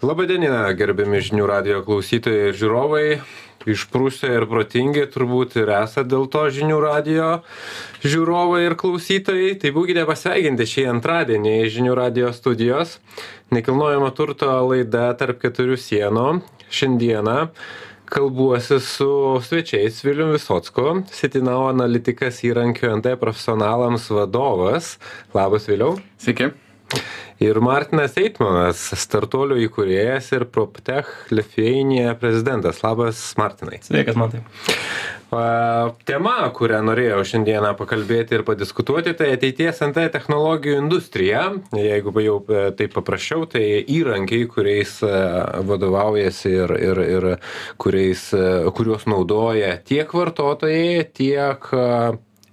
Labadiena, gerbiami žinių radio klausytojai ir žiūrovai. Išprūsę ir protingi turbūt ir esate dėl to žinių radio žiūrovai ir klausytojai. Tai būkite pasveikinti šį antradienį žinių radio studijos. Nekilnojamo turto laida tarp keturių sienų. Šiandieną kalbuosi su svečiais Vilium Visocku, Sitinau analitikas įrankių NT profesionalams vadovas. Labas Viliau. Sveiki ir martinas eitmanas startuolio įkūrėjas ir proptech lithuania prezidentas. Labas martinai. Sveikas mantai. Tema kurią norėjau šiandieną pakalbėti ir padiskutuoti tai ateities nt technologijų industrija. Jeigu jau e, taip paprasčiau tai įrankiai kuriais e, vadovaujasi ir ir ir kuriais e, kuriuos naudoja tiek vartotojai tiek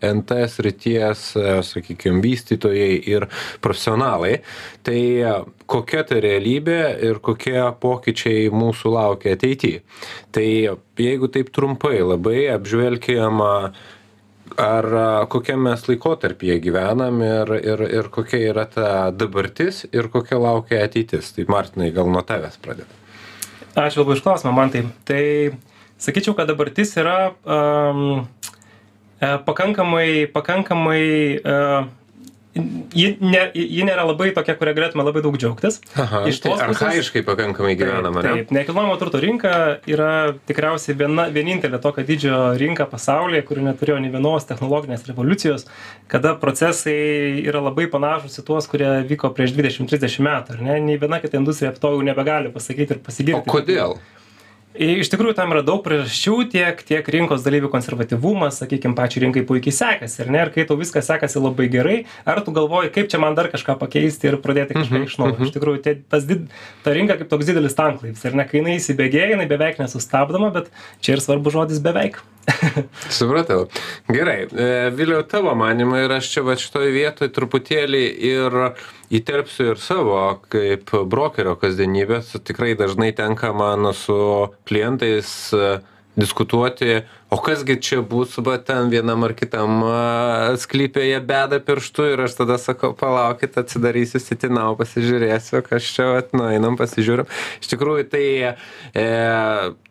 nt srities e, sakykim vystytojai ir profesionalai. Tai e, kokia ta realybė ir kokie pokyčiai mūsų laukia ateity? Tai jeigu taip trumpai labai apžvelkim ar kokiam mes laikotarpyje gyvenam ir ir ir kokia yra ta dabartis ir kokia laukia ateitis? Tai martinai gal nuo tavęs pradedam ačiū labai už klausimą mantai. Tai sakyčiau kad dabartis yra um, E, pakankamai pakankamai e, ji, ne, ji nėra labai tokia, kurią galėtume labai daug džiaugtis. Aha, Iš tos tai arhaiškai pakankamai gyvenama. Taip, taip nekilnojamo turto rinka yra tikriausiai viena, vienintelė tokio didžio rinka pasaulyje, kuri neturėjo nei vienos technologinės revoliucijos, kada procesai yra labai panašus į tuos, kurie vyko prieš 20-30 metų. Ne? Nei viena kita industrija to jau nebegali pasakyti ir pasigirti. O kodėl? Iš tikrųjų tam yra daug priežasčių tiek tiek rinkos dalyvių konservatyvumas sakykim pačiai rinkai puikiai sekasi ar ne? Ir kai tau viskas sekasi labai gerai ar tu galvoji kaip čia man dar kažką pakeisti ir pradėti kažką mhm, iš naujo? Mhm. iš tikrųjų tie tas did ta rinka kaip toks didelis tanklaivis ar ne? Kai jinai įsibėgėja jinai beveik nesustabdoma bet čia ir svarbus žodis beveik supratau. Gerai. E, viliau tavo manymu ir aš čia vat šitoj vietoj truputėlį ir įterpsiu ir savo kaip brokerio kasdienybės. Tikrai dažnai tenka man su klientais diskutuoti o kas gi čia bus va ten vienam ar kitam sklype jie beda pirštu ir aš tada sakau palaukit atsidarysiu sitinau pasižiūrėsiu kas čia vat nueinam pasižiūrim. Iš tikrųjų tai e,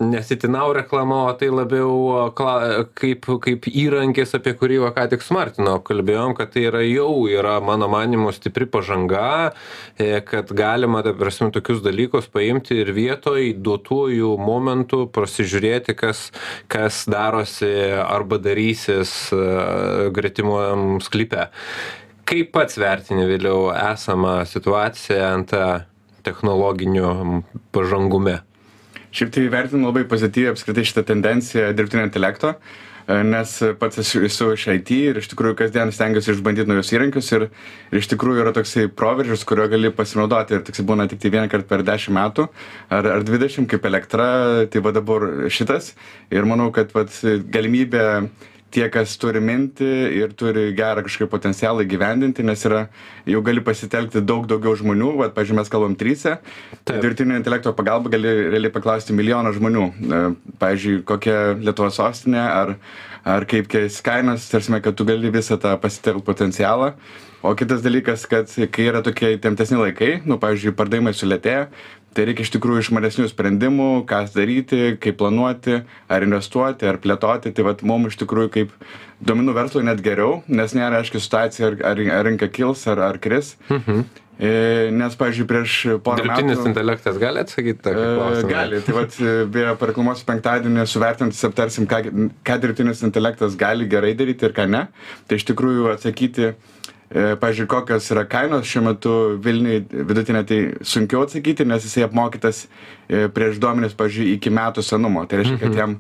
ne sitinau reklama o tai labiau kla, kaip, kaip įrankis apie kurį va ką tik su Martinu kalbėjom kad tai yra jau yra mano manimu stipri pažanga e, kad galima prasme tokius dalykus paimti ir vietoj duotuoju momentu prasižiūrėti kas kas dar darosi arba darysis e, gretimam sklype. Kaip pats vertini vėliau esamą situaciją ant technologinių pažangume? Šiaip tai vertinu labai pozityviai apskritai šitą tendenciją dirbtinio intelekto. Uh, nes pats esu iš IT ir iš tikrųjų kasdien stengiuosi išbandyti naujus įrankius ir, ir iš tikrųjų yra toksai proveržis, kurio gali pasinaudoti. Ir toksai būna tik tai vieną kartą per 10 metų ar, ar 20 kaip elektra, tai va dabar šitas. Ir manau, kad vat, galimybė tie kas turi mintį ir turi gerą kažkokį potencialą įgyvendinti nes yra jau gali pasitelkti daug daugiau žmonių. Vat pavyzdžiui mes kalbam trise. Dirbtinio intelekto pagalba gali realiai paklausti milijoną žmonių. E, pavyzdžiui kokia lietuvos sostinė ar ar kaip keis kainas ta prasme kad tu gali visą tą pasitelkt potencialą. O kitas dalykas kad kai yra tokie įtemptesni laikai nu pavyzdžiui pardavimai sulėtėja tai reikia iš tikrųjų išmanesnių sprendimų ką daryti kaip planuoti ar investuoti ar plėtoti tai vat mum iš tikrųjų kaip duomenų verslui net geriau nes nėra aiški situacija ar ar ar rinka kils ar ar kris mhm. E, nes, pavyzdžiui, prieš porą metų. Dirbtinis intelektas gali atsakyti tą e, klausimą? Gali. Tai vad, e, beje, pareklamuosiu penktadienį, suvertintis aptarsim, ką, ką dirbtinis intelektas gali gerai daryti ir ką ne. Tai iš tikrųjų atsakyti E, pavyzdžiui, kokios yra kainos šiuo metu Vilniui vidutinė, tai sunkiau atsakyti, nes jisai apmokytas e, prieš duomenis, pavyzdžiui, iki metų senumo. Tai reiškia, kad mhm. jam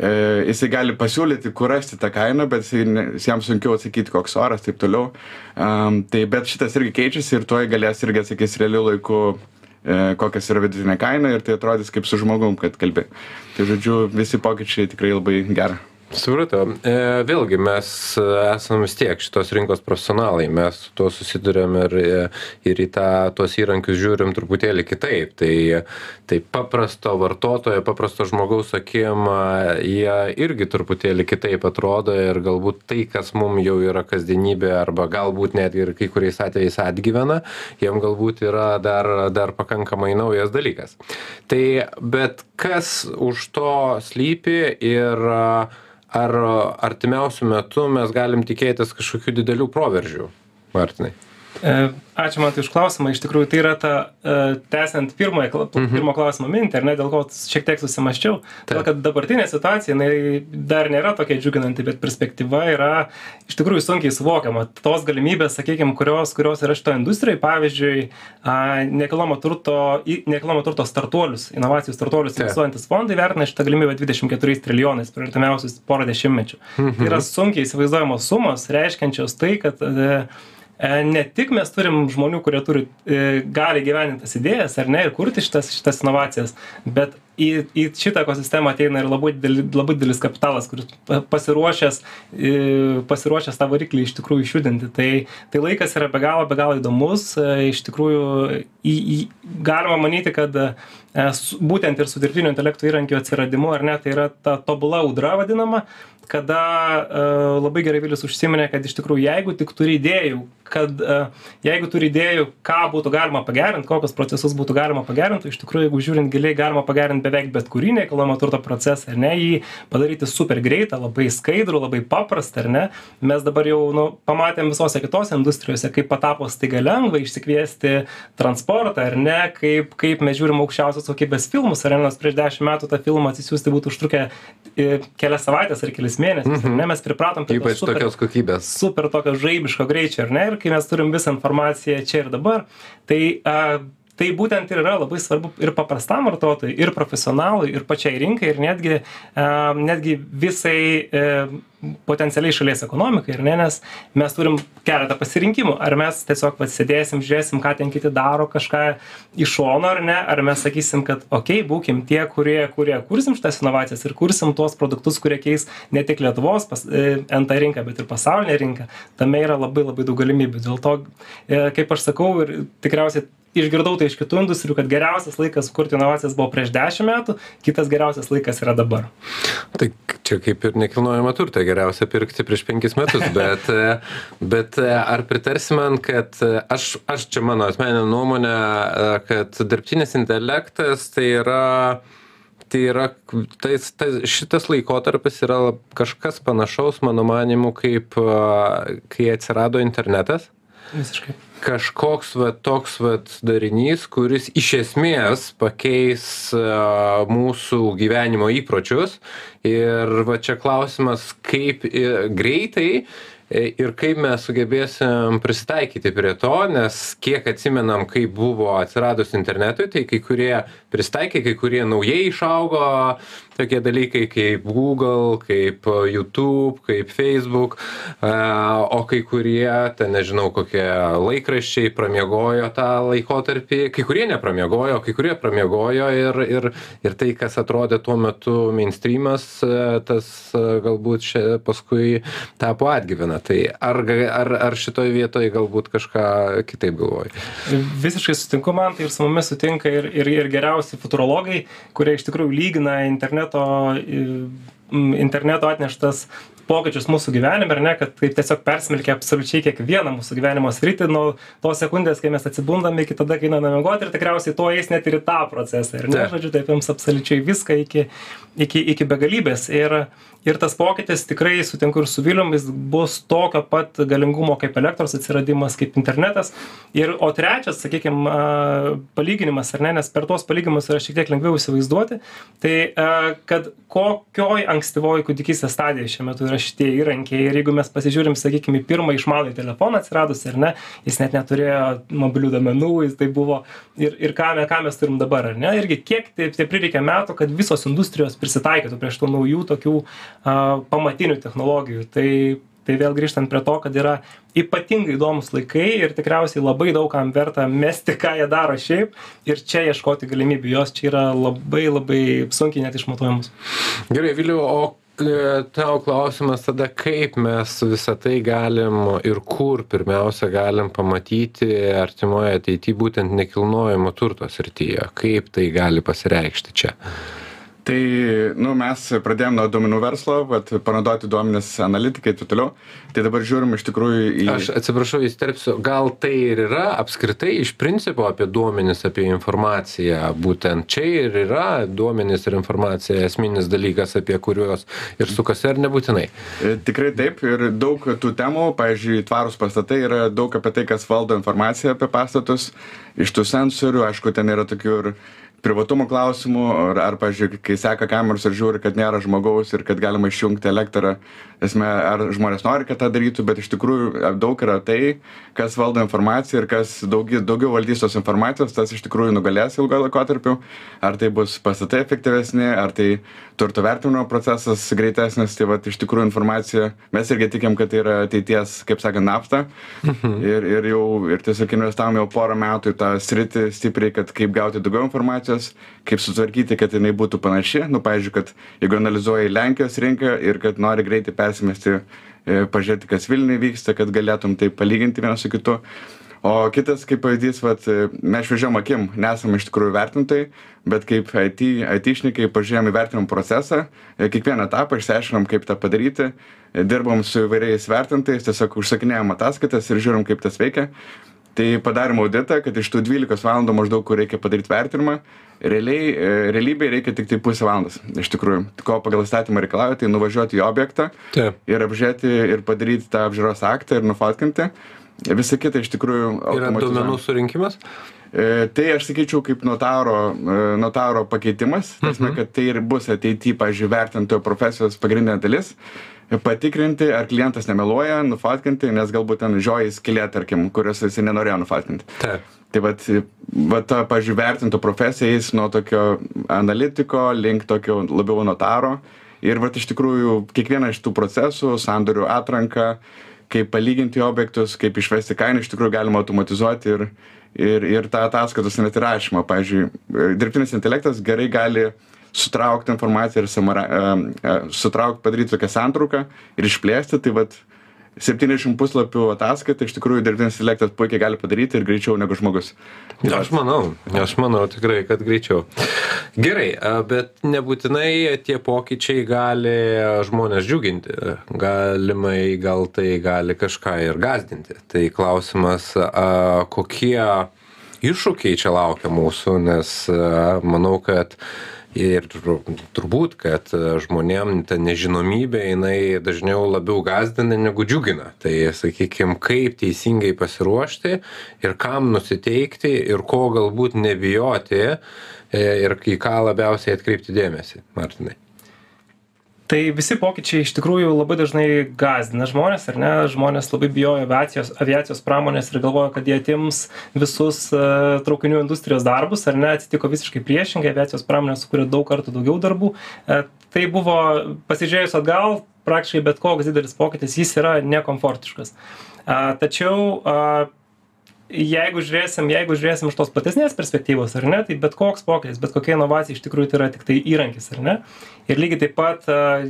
e, jisai gali pasiūlyti, kur rasti tą kainą, bet jisai, jam sunkiau atsakyti, koks oras, taip toliau. Um, tai bet šitas irgi keičiasi ir tuoj galės irgi atsakys realiu laiku, kokias yra vidutinė kaina ir tai atrodys kaip su žmogum, kad kalbė. Tai žodžiu, visi pokyčiai tikrai labai gerai. Supratau. E, vėlgi mes esam vis tiek šitos rinkos profesionalai. Mes su tuo susiduriam ir ir į tą tuos įrankius žiūrim truputėlį kitaip. Tai tai paprasto vartotojo paprasto žmogaus akim jie irgi truputėlį kitaip atrodo ir galbūt tai kas mum jau yra kasdienybė arba galbūt netgi ir kai kuriais atvejais atgyvena jiem galbūt yra dar dar pakankamai naujas dalykas. Tai bet kas už to slypi ir ar artimiausiu metu mes galim tikėtis kažkokių didelių proveržių martynai E, ačiū man tai už klausimą. Iš tikrųjų, tai yra ta, e, tęsiant pirmąją, mhm. pirmo klausimo mintį, ar ne, dėl ko šiek tiek susimaščiau. Todėl, kad dabartinė situacija, jinai dar nėra tokia džiuginanti, bet perspektyva yra iš tikrųjų sunkiai suvokiama. Tos galimybės, sakykime, kurios, kurios yra šito industrijai, pavyzdžiui, nekilnojamo turto, turto startuolius, inovacijų startuolius investuojantis fondai vertina šitą galimybę 24 trilijonais per artimiausius porą dešimtmečių. Mhm. Tai yra sunkiai įsivaizduojamos sumos, reiškiančios tai, kad e, E, ne tik mes turim žmonių, kurie turi, e, gali gyveninti tas idėjas, ar ne, ir kurti šitas, šitas inovacijas, bet į, į šitą ekosistemą ateina ir labai, dideli, labai didelis kapitalas, kuris pasiruošęs, e, pasiruošęs tą variklį iš tikrųjų išjudinti. Tai, tai laikas yra be galo, be galo įdomus. Iš tikrųjų, į, į, galima manyti, kad būtent ir su dirbtinio intelekto įrankiu atsiradimu, ar ne, tai yra ta tobula audra vadinama, kada labai gerai Vilius užsiminė, kad iš tikrųjų, jeigu tik turi idėjų, kad uh, jeigu turi idėjų, ką būtų galima pagerinti, kokius procesus būtų galima pagerinti, iš tikrųjų, jeigu žiūrint giliai, galima pagerinti beveik bet kurį nekilnojamo turto procesą, ar ne, jį padaryti super greitą, labai skaidrų, labai paprastą, ar ne. Mes dabar jau nu, pamatėm visose kitose industrijose, kaip patapo staiga lengva išsikviesti transportą, ar ne, kaip, kaip mes žiūrim aukščiausios kokybės filmus, ar ne, nors prieš dešimt metų tą filmą atsisiųsti būtų užtrukę e, kelias savaitės ar kelias mėnesius, mm -hmm. ne, mes pripratom prie Ypač super, tokios kokybės. Super tokio žaibiško greičio, ar ne, ir kai mes turim visą informaciją čia ir dabar, tai tai būtent ir yra labai svarbu ir paprastam vartotojui, ir profesionalui, ir pačiai rinkai, ir netgi, netgi visai uh, potencialiai šalies ekonomikai, ir ne, nes mes turim keletą pasirinkimų. Ar mes tiesiog pasėdėsim, žiūrėsim, ką ten kiti daro, kažką iš šono, ar ne, ar mes sakysim, kad, okei, okay, būkim tie, kurie, kurie kursim šitas inovacijas ir kursim tuos produktus, kurie keis ne tik Lietuvos pas, e, NT rinką, bet ir pasaulinę rinką. Tame yra labai labai daug galimybių. Dėl to, e, kaip aš sakau, ir tikriausiai išgirdau tai iš kitų industrijų, kad geriausias laikas kurti inovacijas buvo prieš dešimt metų, kitas geriausias laikas yra dabar. Tai čia kaip ir nekilnojama turta, geriausia pirkti prieš penkis metus, bet, bet ar pritarsi man, kad aš, aš čia mano asmeninė nuomonė, kad dirbtinis intelektas tai yra tai yra tai, tai šitas laikotarpis yra kažkas panašaus mano manimu kaip kai atsirado internetas visiškai kažkoks va toks vat darinys kuris iš esmės pakeis mūsų gyvenimo įpročius. Ir va čia klausimas kaip greitai e, ir kaip mes sugebėsim prisitaikyti prie to nes kiek atsimenam kaip buvo atsiradus internetui tai kai kurie prisitaikė kai kurie naujai išaugo tokie dalykai kaip google kaip youtube kaip facebook o kai kurie ten nežinau kokie laikraščiai pramiegojo tą laikotarpį. Kai kurie nepramiegojo kai kurie pramiegojo ir ir ir tai kas atrodė tuo metu meinstrymas tas galbūt čia paskui tapo atgyvena. Tai ar ar ar šitoj vietoj galbūt kažką kitaip galvoji? Visiškai sutinku man tai ir su mumis sutinka ir ir ir geriausi futurologai kurie iš tikrųjų lygina interneto interneto interneto atneštas pokyčius mūsų gyvenime, ar ne, kad tai tiesiog persmelkia absoliučiai kiekvieną mūsų gyvenimo sritį, nuo tos sekundės, kai mes atsibundame, iki tada, kai einame miegoti ir tikriausiai to eis net ir į tą procesą. Ir ne, žodžiu, taip jums absoliučiai viską iki, iki, iki begalybės. Ir, ir tas pokytis tikrai sutinku ir su Vilium, jis bus tokio pat galingumo kaip elektros atsiradimas, kaip internetas. Ir, o trečias, sakykime, palyginimas, ar ne, nes per tuos palyginimus yra šiek tiek lengviau įsivaizduoti, tai kad kokioj ankstyvoji kūdikystės stadijoje šiuo metu yra šitie įrankiai ir jeigu mes pasižiūrim sakykim į pirmą išmanųjį telefoną atsiradusį ar ne jis net neturėjo mobilių duomenų jis tai buvo ir ir ką ką mes turim dabar ar ne irgi kiek tai tai prireikė metų kad visos industrijos prisitaikytų prie šitų naujų tokių a pamatinių technologijų. Tai tai vėl grįžtant prie to kad yra ypatingai įdomūs laikai ir tikriausiai labai daug kam verta mesti ką jie daro šiaip ir čia ieškoti galimybių. Jos čia yra labai labai sunkiai net išmatuojamos. Gerai viliau o tau klausimas tada, kaip mes visą tai galim ir kur pirmiausia galim pamatyti artimoje ateityje būtent nekilnojamo turto srityje, kaip tai gali pasireikšti čia. Tai nu, mes pradėjome nuo duomenų verslo, vat, panaudoti duomenis analitikai ir taip toliau. Tai dabar žiūrim iš tikrųjų į... Aš atsiprašau, įsterpsiu, gal tai ir yra apskritai iš principo apie duomenis, apie informaciją. Būtent čia ir yra duomenis ir informacija esminis dalykas, apie kuriuos ir sukasi ar nebūtinai. E, tikrai taip ir daug tų temų, pavyzdžiui, tvarūs pastatai yra daug apie tai, kas valdo informaciją apie pastatus, iš tų sensorių, aišku, ten yra tokių ir privatumo klausimų ar ar pavyzdžiui kai seka kameros ir žiūri kad nėra žmogaus ir kad galima išjungti elektrą esmė ar žmonės nori kad tą darytų bet iš tikrųjų daug yra tai kas valdo informaciją ir kas daugi daugiau valdys tos informacijos tas iš tikrųjų nugalės ilguoju laikotarpiu. Ar tai bus pastatai efektyvesni ar tai turto vertinimo procesas greitesnis tai vat iš tikrųjų informacija mes irgi tikim kad tai yra ateities kaip sakant nafta. Ir ir jau ir tiesiog investavom jau porą metų į tą sritį stipriai kad kaip gauti daugiau informacijos informacijos kaip sutvarkyti kad jinai būtų panaši. Nu pavyzdžiui kad jeigu analizuoji lenkijos rinką ir kad nori greitai persimesti e, pažiūrėti kas vilniuj vyksta kad galėtum taip palyginti vienas su kitu. O kitas kaip pavyzdys vat e, mes šviežiom akim nesam iš tikrųjų vertintojai bet kaip it aitišnikai pažiūrėjom į vertinimo procesą e, kiekvieną etapą išsiaiškinom kaip tą padaryti dirbom su įvairiais vertintojais tiesiog užsakinėjom ataskaitas ir žiūrim kaip tas veikia tai padarėm auditą kad iš tų dvylikos valandų maždaug kur reikia padaryt vertinimą realiai e, realybėj reikia tiktai pusę valandos iš tikrųjų. Ko pagal įstatymą reikalauja tai nuvažiuot į objektą ir apžiūrėti ir padaryt tą apžiūros aktą ir nufotkinti visa kita iš tikrųjų yra duomenų surinkimas? E, tai aš sakyčiau kaip notaro, e, notaro pakeitimas, tas, mhm. kad tai ir bus ateityje, pažiūrėjau, vertintojo profesijos pagrindinė dalis patikrinti, ar klientas nemeluoja, nufatkinti, nes galbūt ten žioji skilė, tarkim, kurios jis nenorėjo nufatkinti. Taip. Tai vat, vat vertinto profesija eis nuo tokio analitiko link tokio labiau notaro. Ir vat iš tikrųjų kiekvieną iš tų procesų, sandorių atranką, kaip palyginti objektus, kaip išvesti kainą, iš tikrųjų galima automatizuoti ir, ir, ir tą ataskaitos net įrašymą. Pavyzdžiui, dirbtinis intelektas gerai gali sutraukti informaciją ir samara, e, e, sutraukti, padaryti tokią santrauką ir išplėsti, tai vad 70 puslapių ataskaitą iš tikrųjų dirbtinis intelektas puikiai gali padaryti ir greičiau negu žmogus. Aš manau, aš manau tikrai, kad greičiau. Gerai, bet nebūtinai tie pokyčiai gali žmonės džiuginti. Galimai gal tai gali kažką ir gazdinti. Tai klausimas, kokie iššūkiai čia laukia mūsų, nes manau, kad ir turbūt kad žmonėm ta nežinomybė jinai dažniau labiau gąsdina negu džiugina. Tai sakykim kaip teisingai pasiruošti ir kam nusiteikti ir ko galbūt nebijoti e, ir į ką labiausiai atkreipti dėmesį martynai tai visi pokyčiai iš tikrųjų labai dažnai gąsdina žmones ar ne? Žmonės labai bijojo aviacijos aviacijos pramonės ir galvojo kad jie atims visus e, traukinių industrijos darbus ar ne? Atsitiko visiškai priešingai aviacijos pramonė sukūrė daug kartų daugiau darbų. E, tai buvo pasižiūrėjus atgal praktiškai bet koks didelis pokytis jis yra nekomfortiškas. Tačiau jeigu žiūrėsim jeigu žiūrėsim iš tos platesnės perspektyvos ar ne tai bet koks pokytis bet kokia inovacija iš tikrųjų tai yra tiktai įrankis ar ne? Ir lygiai taip pat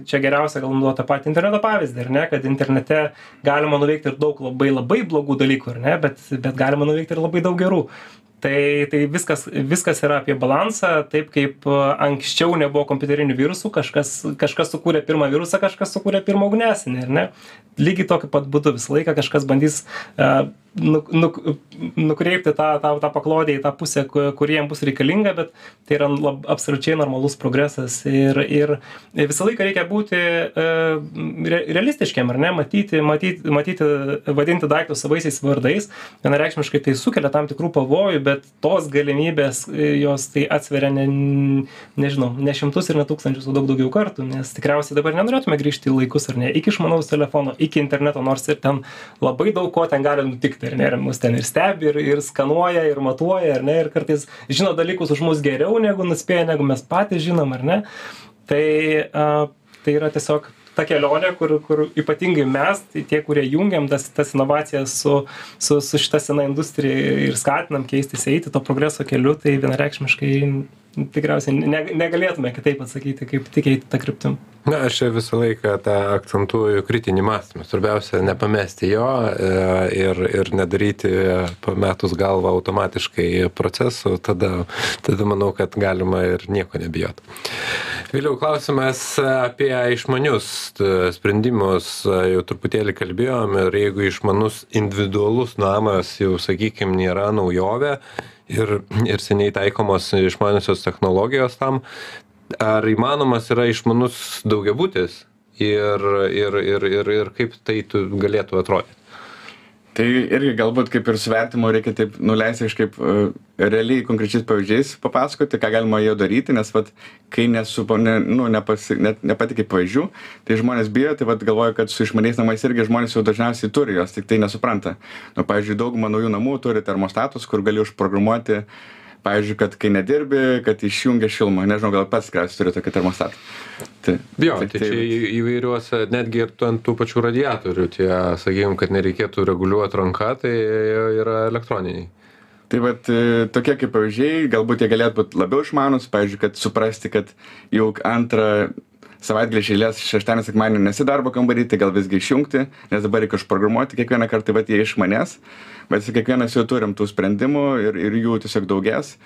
čia geriausia gal naudot tą patį interneto pavyzdį ar ne kad internete galima nuveikti ir daug labai labai blogų dalykų ar ne bet bet galima nuveikti ir labai daug gerų. Tai tai viskas viskas yra apie balansą taip kaip anksčiau nebuvo kompiuterinių virusų kažkas kažkas sukūrė pirmą virusą kažkas sukūrė pirmą ugniasinį ar ne? Lygiai tokiu pat būdu visą laiką kažkas bandys nu, nu, nukreipti tą, tą, tą paklodę į tą pusę, kur jiems bus reikalinga, bet tai yra lab, absoliučiai normalus progresas. Ir, ir visą laiką reikia būti e, re, realistiškiam, ar ne, matyti, matyti, matyti, vadinti daiktus savaisiais vardais, vienareikšmiškai tai sukelia tam tikrų pavojų, bet tos galimybės e, jos tai atsveria ne, nežinau, ne šimtus ir ne tūkstančius, o daug daugiau kartų, nes tikriausiai dabar nenorėtume grįžti į laikus, ar ne, iki išmanaus telefono, iki interneto, nors ir ten labai daug ko ten gali nutikti ar ne ir mus ten ir stebi ir ir skanuoja ir matuoja ar ne ir kartais žino dalykus už mus geriau negu nuspėja negu mes patys žinom ar ne. Tai a, tai yra tiesiog ta kelionė kur kur ypatingai mes tai tie kurie jungiam tas tas inovacijas su su su šita sena industrija ir skatinam keistis eiti to progreso keliu tai vienareikšmiškai tikriausiai ne, negalėtume kitaip atsakyti, kaip tik eiti tą kryptim. Na, aš visą laiką tą akcentuoju kritinį mąstymą. Svarbiausia, nepamesti jo e, ir, ir nedaryti pametus galvą automatiškai procesų, tada, tada manau, kad galima ir nieko nebijoti. Vėliau klausimas apie išmanius sprendimus, jau truputėlį kalbėjom ir jeigu išmanus individualus namas jau, sakykime, nėra naujovė, ir, ir seniai taikomos išmaniosios technologijos tam, ar įmanomas yra išmanus daugiabutis ir, ir, ir, ir, ir kaip tai galėtų atrodyti? Tai irgi galbūt kaip ir suvertimo reikia taip nuleisti kažkaip uh, realiai konkrečiais pavyzdžiais papasakoti, ką galima jo daryti, nes vat, kai nesupo, ne, nu, nepasi, net nepatikai pavyzdžių, tai žmonės bijo, tai vat, galvoja, kad su išmaniais namais irgi žmonės jau dažniausiai turi jos, tik tai nesupranta. Nu, pavyzdžiui, dauguma naujų namų turi termostatus, kur gali užprogramuoti uh, pavyzdžiui, kad kai nedirbi, kad išjungia šilumą. Nežinau, gal pats tikriausiai turi tokį termostatą. Tai, jo, tai, tai, tai čia įvairiuose, netgi ir ant tų pačių radiatorių, tie, sakykime, kad nereikėtų reguliuoti ranką, tai yra elektroniniai. Tai vat e, tokie kaip pavyzdžiai, galbūt jie galėtų būti labiau išmanus, pavyzdžiui, kad suprasti, kad jau antrą savaitgalį iš eilės šeštadienį, sekmadienį nesi darbo kambarį, tai gal visgi išjungti, nes dabar reikia užprogramuoti kiekvieną kartą, bet jie iš manęs, bet kiekvienas jau turim tų sprendimų ir, ir jų tiesiog daugės.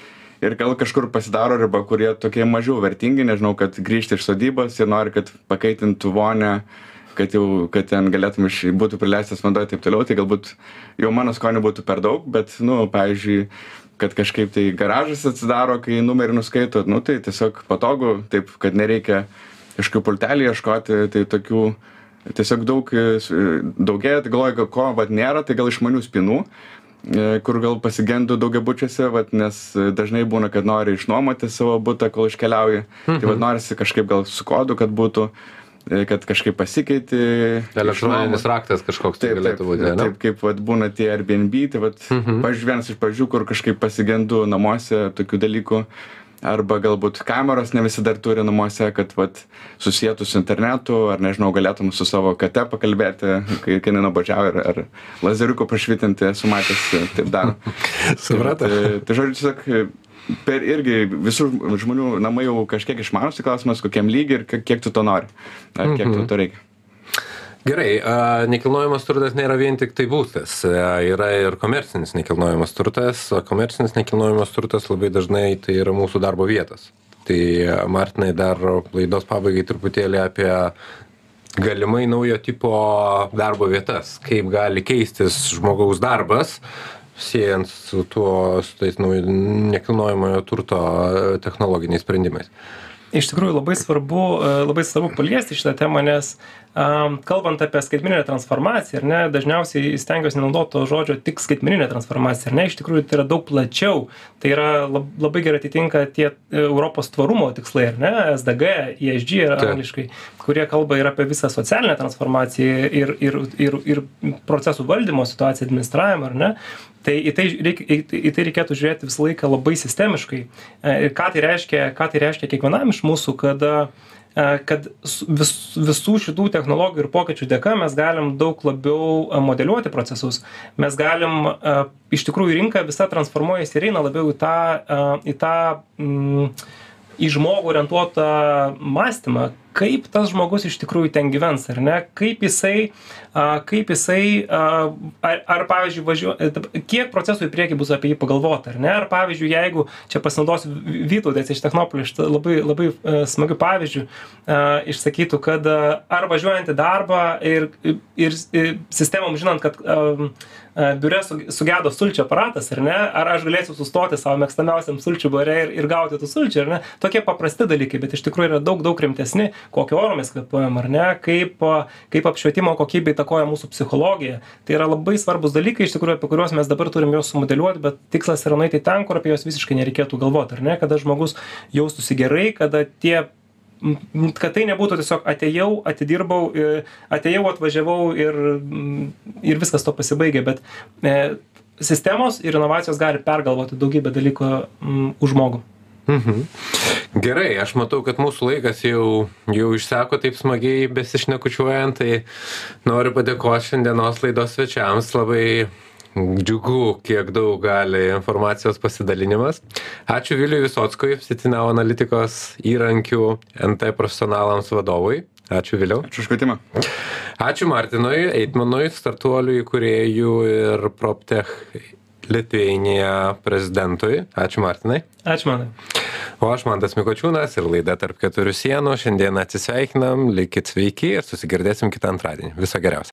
Ir gal kažkur pasidaro riba, kurie tokie mažiau vertingi, nežinau, kad grįžti iš sodybos ir nori, kad pakaitintų vonę, kad jau, kad ten galėtum iš, būtų prileistas vanduo ir taip toliau, tai galbūt jau mano skonio būtų per daug, bet, nu, pavyzdžiui, kad kažkaip tai garažas atsidaro, kai numerį nuskaito, nu, tai tiesiog patogu, taip, kad nereikia kažkokių pultelių ieškoti, tai tokių tiesiog daug e, daugėja, tai galvoju, ko vat nėra, tai gal išmanių spinų, e, kur gal pasigendu daugiabučiuose, vat, nes dažnai būna, kad nori išnuomoti savo būtą, kol iškeliauji. Mhm. Tai vat norisi kažkaip gal su kodu, kad būtų e, kad kažkaip pasikeiti. Elektroninis raktas kažkoks tai galėtų būti. Taip, taip kaip vat, būna tie Airbnb, tai vat, mhm. pažiūrėjau, vienas iš pažiūrų, kur kažkaip pasigendu namuose tokių dalykų arba galbūt kameros ne visi dar turi namuose, kad vat, susijėtų su internetu, ar nežinau, galėtum su savo kate pakalbėti, kai, kai nenubodžiavo, ar, ar lazeriuko prašvitinti, esu matęs, taip daro. Supratau. Tai, tai žodžiu, tiesiog per irgi visų žmonių namai jau kažkiek išmanus, klausimas, kokiam lygiai ir kiek tu to nori, ar kiek mm -hmm. tu to reikia gerai nekilnojamas turtas nėra vien tiktai būstas yra ir komercinis nekilnojamas turtas o komercinis nekilnojamas turtas labai dažnai tai yra mūsų darbo vietos. Tai martinai dar laidos pabaigai truputėlį apie galimai naujo tipo darbo vietas. Kaip gali keistis žmogaus darbas siejant su tuo su tais nauj nekilnojamojo turto technologiniais sprendimais iš tikrųjų labai svarbu labai svarbu paliesti šitą temą nes am kalbant apie skaitmeninę transformaciją ne dažniausiai stengiuosi nenaudot to žodžio tik skaitmeninė transformacija ne? Iš tikrųjų tai yra daug plačiau. Tai yra lab labai gerai atitinka tie europos tvarumo tikslai ne? Sdg esg yra angliškai kurie kalba ir apie visą socialinę transformaciją ir ir ir ir procesų valdymo situaciją administravimą ne tai į tai reik į į tai reikėtų žiūrėti visą laiką labai sistemiškai. Ir ką tai reiškia ką tai reiškia kiekvienam iš mūsų kada kad vis visų šitų technologijų ir pokyčių dėka mes galim daug labiau modeliuoti procesus. Mes galim iš tikrųjų rinka visa transformuojasi ir eina labiau į tą į tą mm, į žmogų orientuotą mąstymą kaip tas žmogus iš tikrųjų ten gyvens ar ne? Kaip jisai a kaip jisai a ar ar pavyzdžiui važiuo kiek procesų į priekį bus apie jį pagalvota ar ne? Ar pavyzdžiui jeigu čia pasinaudosiu vytautas iš technopolio šita labai labai smagiu pavyzdžiu a išsakytų kad ar važiuojant į darbą ir ir sistemom žinant kad am biure sugedo sulčių aparatas ar ne? Ar aš galėsiu sustoti savo mėgstamiausiam sulčių bare ir ir gauti tų sulčių ar ne? Tokie paprasti dalykai bet iš tikrųjų yra daug daug rimtesni kokiu oru mes kvėpuojam ar ne kaip kaip apšvietimo kokybė įtakoja mūsų psichologiją tai yra labai svarbūs dalykai iš tikrųjų apie kuriuos mes dabar turim juos sumodeliuot bet tikslas yra nueiti ten kur apie juos visiškai nereikėtų galvot ar ne kada žmogus jaustųsi gerai kada tie kad tai nebūtų tiesiog atėjau, atidirbau, atėjau, atvažiavau ir, ir viskas to pasibaigė, bet e, sistemos ir inovacijos gali pergalvoti daugybę dalykų m, už žmogų. Mhm. Gerai, aš matau, kad mūsų laikas jau, jau išseko taip smagiai besišnekučiuojant, tai noriu padėkoti šiandienos laidos svečiams, labai džiugu, kiek daug gali informacijos pasidalinimas. Ačiū Viliui Visockui, Sitinau analitikos įrankių NT profesionalams vadovui. Ačiū Viliau. Ačiū už kvietimą. Ačiū Martinui, Eitmanui, startuoliui, kuriejų ir PropTech Litvinija prezidentui. Ačiū Martinai. Ačiū manai. O aš Mantas Mikočiūnas ir laida tarp keturių sienų. Šiandien atsisveikinam, likit sveiki ir susigirdėsim kitą antradienį. Viso geriausio.